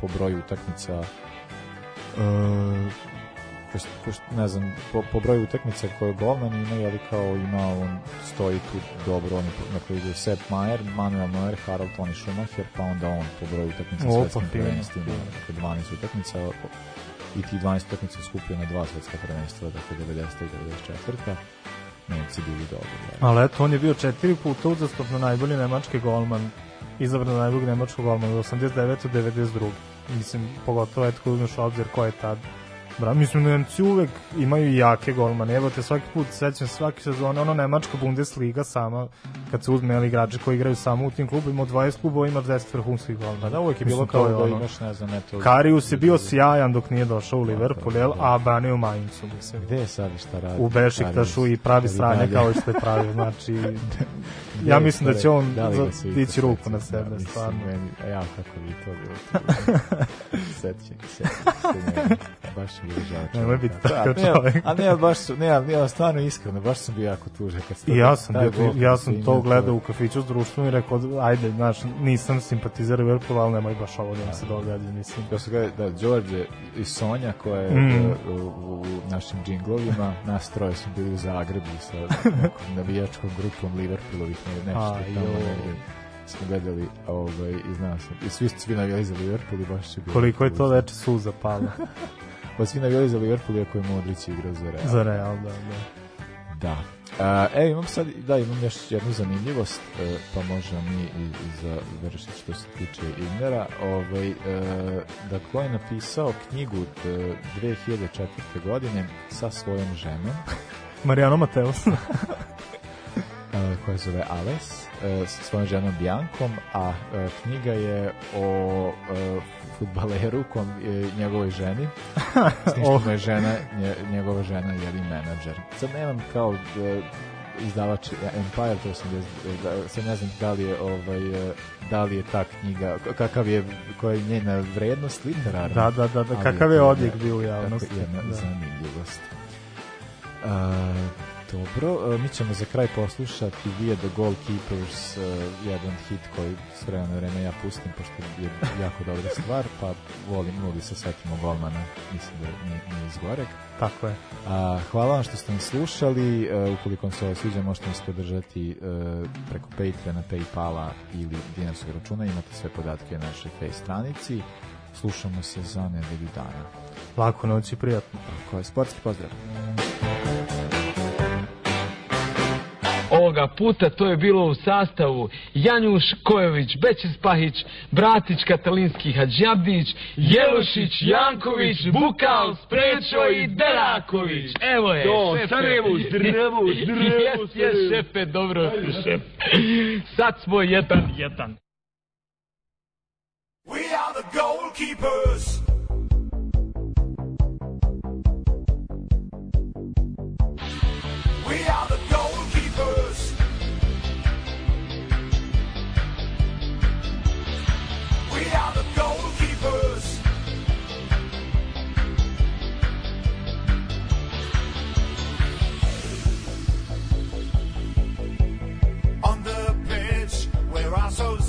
S1: po broju utakmica e, ko, što- ko, što- ne znam, po, po broju utakmica koje golman ima, ali kao ima, on stoji tu dobro, on je, dakle, ide Sepp Maier, Manuel Neuer, Harald Toni Schumacher, pa onda on po broju utakmica
S2: fino,
S1: prvenstvima,
S2: fino.
S1: dakle, 12 utakmica, i ti 12 utakmica skupio na dva svetska prvenstva, dakle 90. i 94. Nemci bili dobri. Da.
S2: Ali eto, on je bio četiri puta uzastopno najbolji nemački golman, izabran za najboljeg nemačkog golmana od 89. do 92. Mislim, pogotovo eto, uzmeš obzir ko je tad Bra, mislim, Nemci uvek imaju jake golmane. Evo te svaki put, sećam se svake sezone, ono Nemačka Bundesliga sama, kad se uzme ali igrači koji igraju samo u tim klubima, od 20 klubova ima 10 vrhunskih golmana.
S1: Pa da, uvek je bilo
S2: Mislim,
S1: kao da
S2: ono-
S1: imaš, ne znam, eto...
S2: Karius je bio sjajan dok nije došao u Liverpool, jel? a branio u Mainzu, mislim.
S1: Gde je sad šta radi?
S2: U Bešiktašu i pravi sranje kao što je pravio, znači... Ja mislim da će on
S1: da
S2: dići ruku na
S1: Da,
S2: sebe,
S1: mislim,
S2: stvarno.
S1: Meni, a ja, kako bi to bilo. Sećam se. Baš žao.
S2: Nemoj biti takav
S1: A ne,
S2: čovjek.
S1: A ne, baš su, ne, ne, stvarno iskreno, baš sam bio jako tužan. Kad
S2: I ja sam, bio,
S1: gol
S2: ja sam to gledao u kafiću s društvom i rekao, ajde, znaš, nisam simpatizer Liverpoola, ali nemoj baš ovo da mi se događa, mislim.
S1: Ja sam gledao, da, Đorđe i Sonja, koja je
S2: Mm.
S1: u, u, našim džinglovima, nas troje su bili u Zagrebu sa nekom navijačkom grupom Liverpoolovih, ne, nešto
S2: Aj,
S1: tamo smo gledali ovaj, i znao sam, i svi, svi navijali za Liverpool i baš je bilo
S2: Koliko je to veče suza palo
S1: Pa svi navijali za Liverpool, iako je Modrić igrao za Real.
S2: za Real, da, da.
S1: Da. E, imam sad, da, imam još jednu zanimljivost, e, pa možemo mi i, i završiti što se tiče Ignera. Ovaj, e, da ko je napisao knjigu e, 2004. godine sa svojom ženom,
S2: Marijano Mateus.
S1: e, koja se zove Ales, e, sa svojom ženom Bjankom, a e, knjiga je o e, futbaleru, kom, e, njegovoj ženi, što
S2: Oh.
S1: je žena, nje, njegova žena je li menadžer. Sad nemam kao e, izdavač Empire, to sam da, sad ne znam da li je ovaj e, da li je ta knjiga kakav je koja je njena vrednost literarna.
S2: Da, da, da, da, kakav je odjek bio u javnosti,
S1: Jedna
S2: da.
S1: zanimljivost. A, dobro, e, mi ćemo za kraj poslušati Via the Goalkeepers, e, jedan hit koji s vremena na vreme ja pustim, pošto je jako dobra stvar, pa volim, uvijek se setimo golmana, mislim da nije, nije izgorek.
S2: Tako je.
S1: A, hvala vam što ste nas slušali, e, ukoliko vam se ovo sviđa možete nas podržati preko Patreona, Paypala ili dinarskog računa, imate sve podatke na našoj face stranici. Slušamo se za nedelju dana.
S2: Lako noć i prijatno.
S1: Tako je, sportski pozdrav.
S20: Ovoga puta to je bilo u sastavu Janjuš, Kojović, Bećis Pahić, Bratić, Katalinski, Hadžabdić, Jelušić, Janković, Bukal, Sprečo i Deraković. Evo je,
S21: Do,
S20: šefe.
S21: Sarajevo, zdravo, zdravo,
S20: Jes, jes, šefe, dobro si, šef. Sad smo jedan, jedan.
S22: We are the goalkeepers. There are so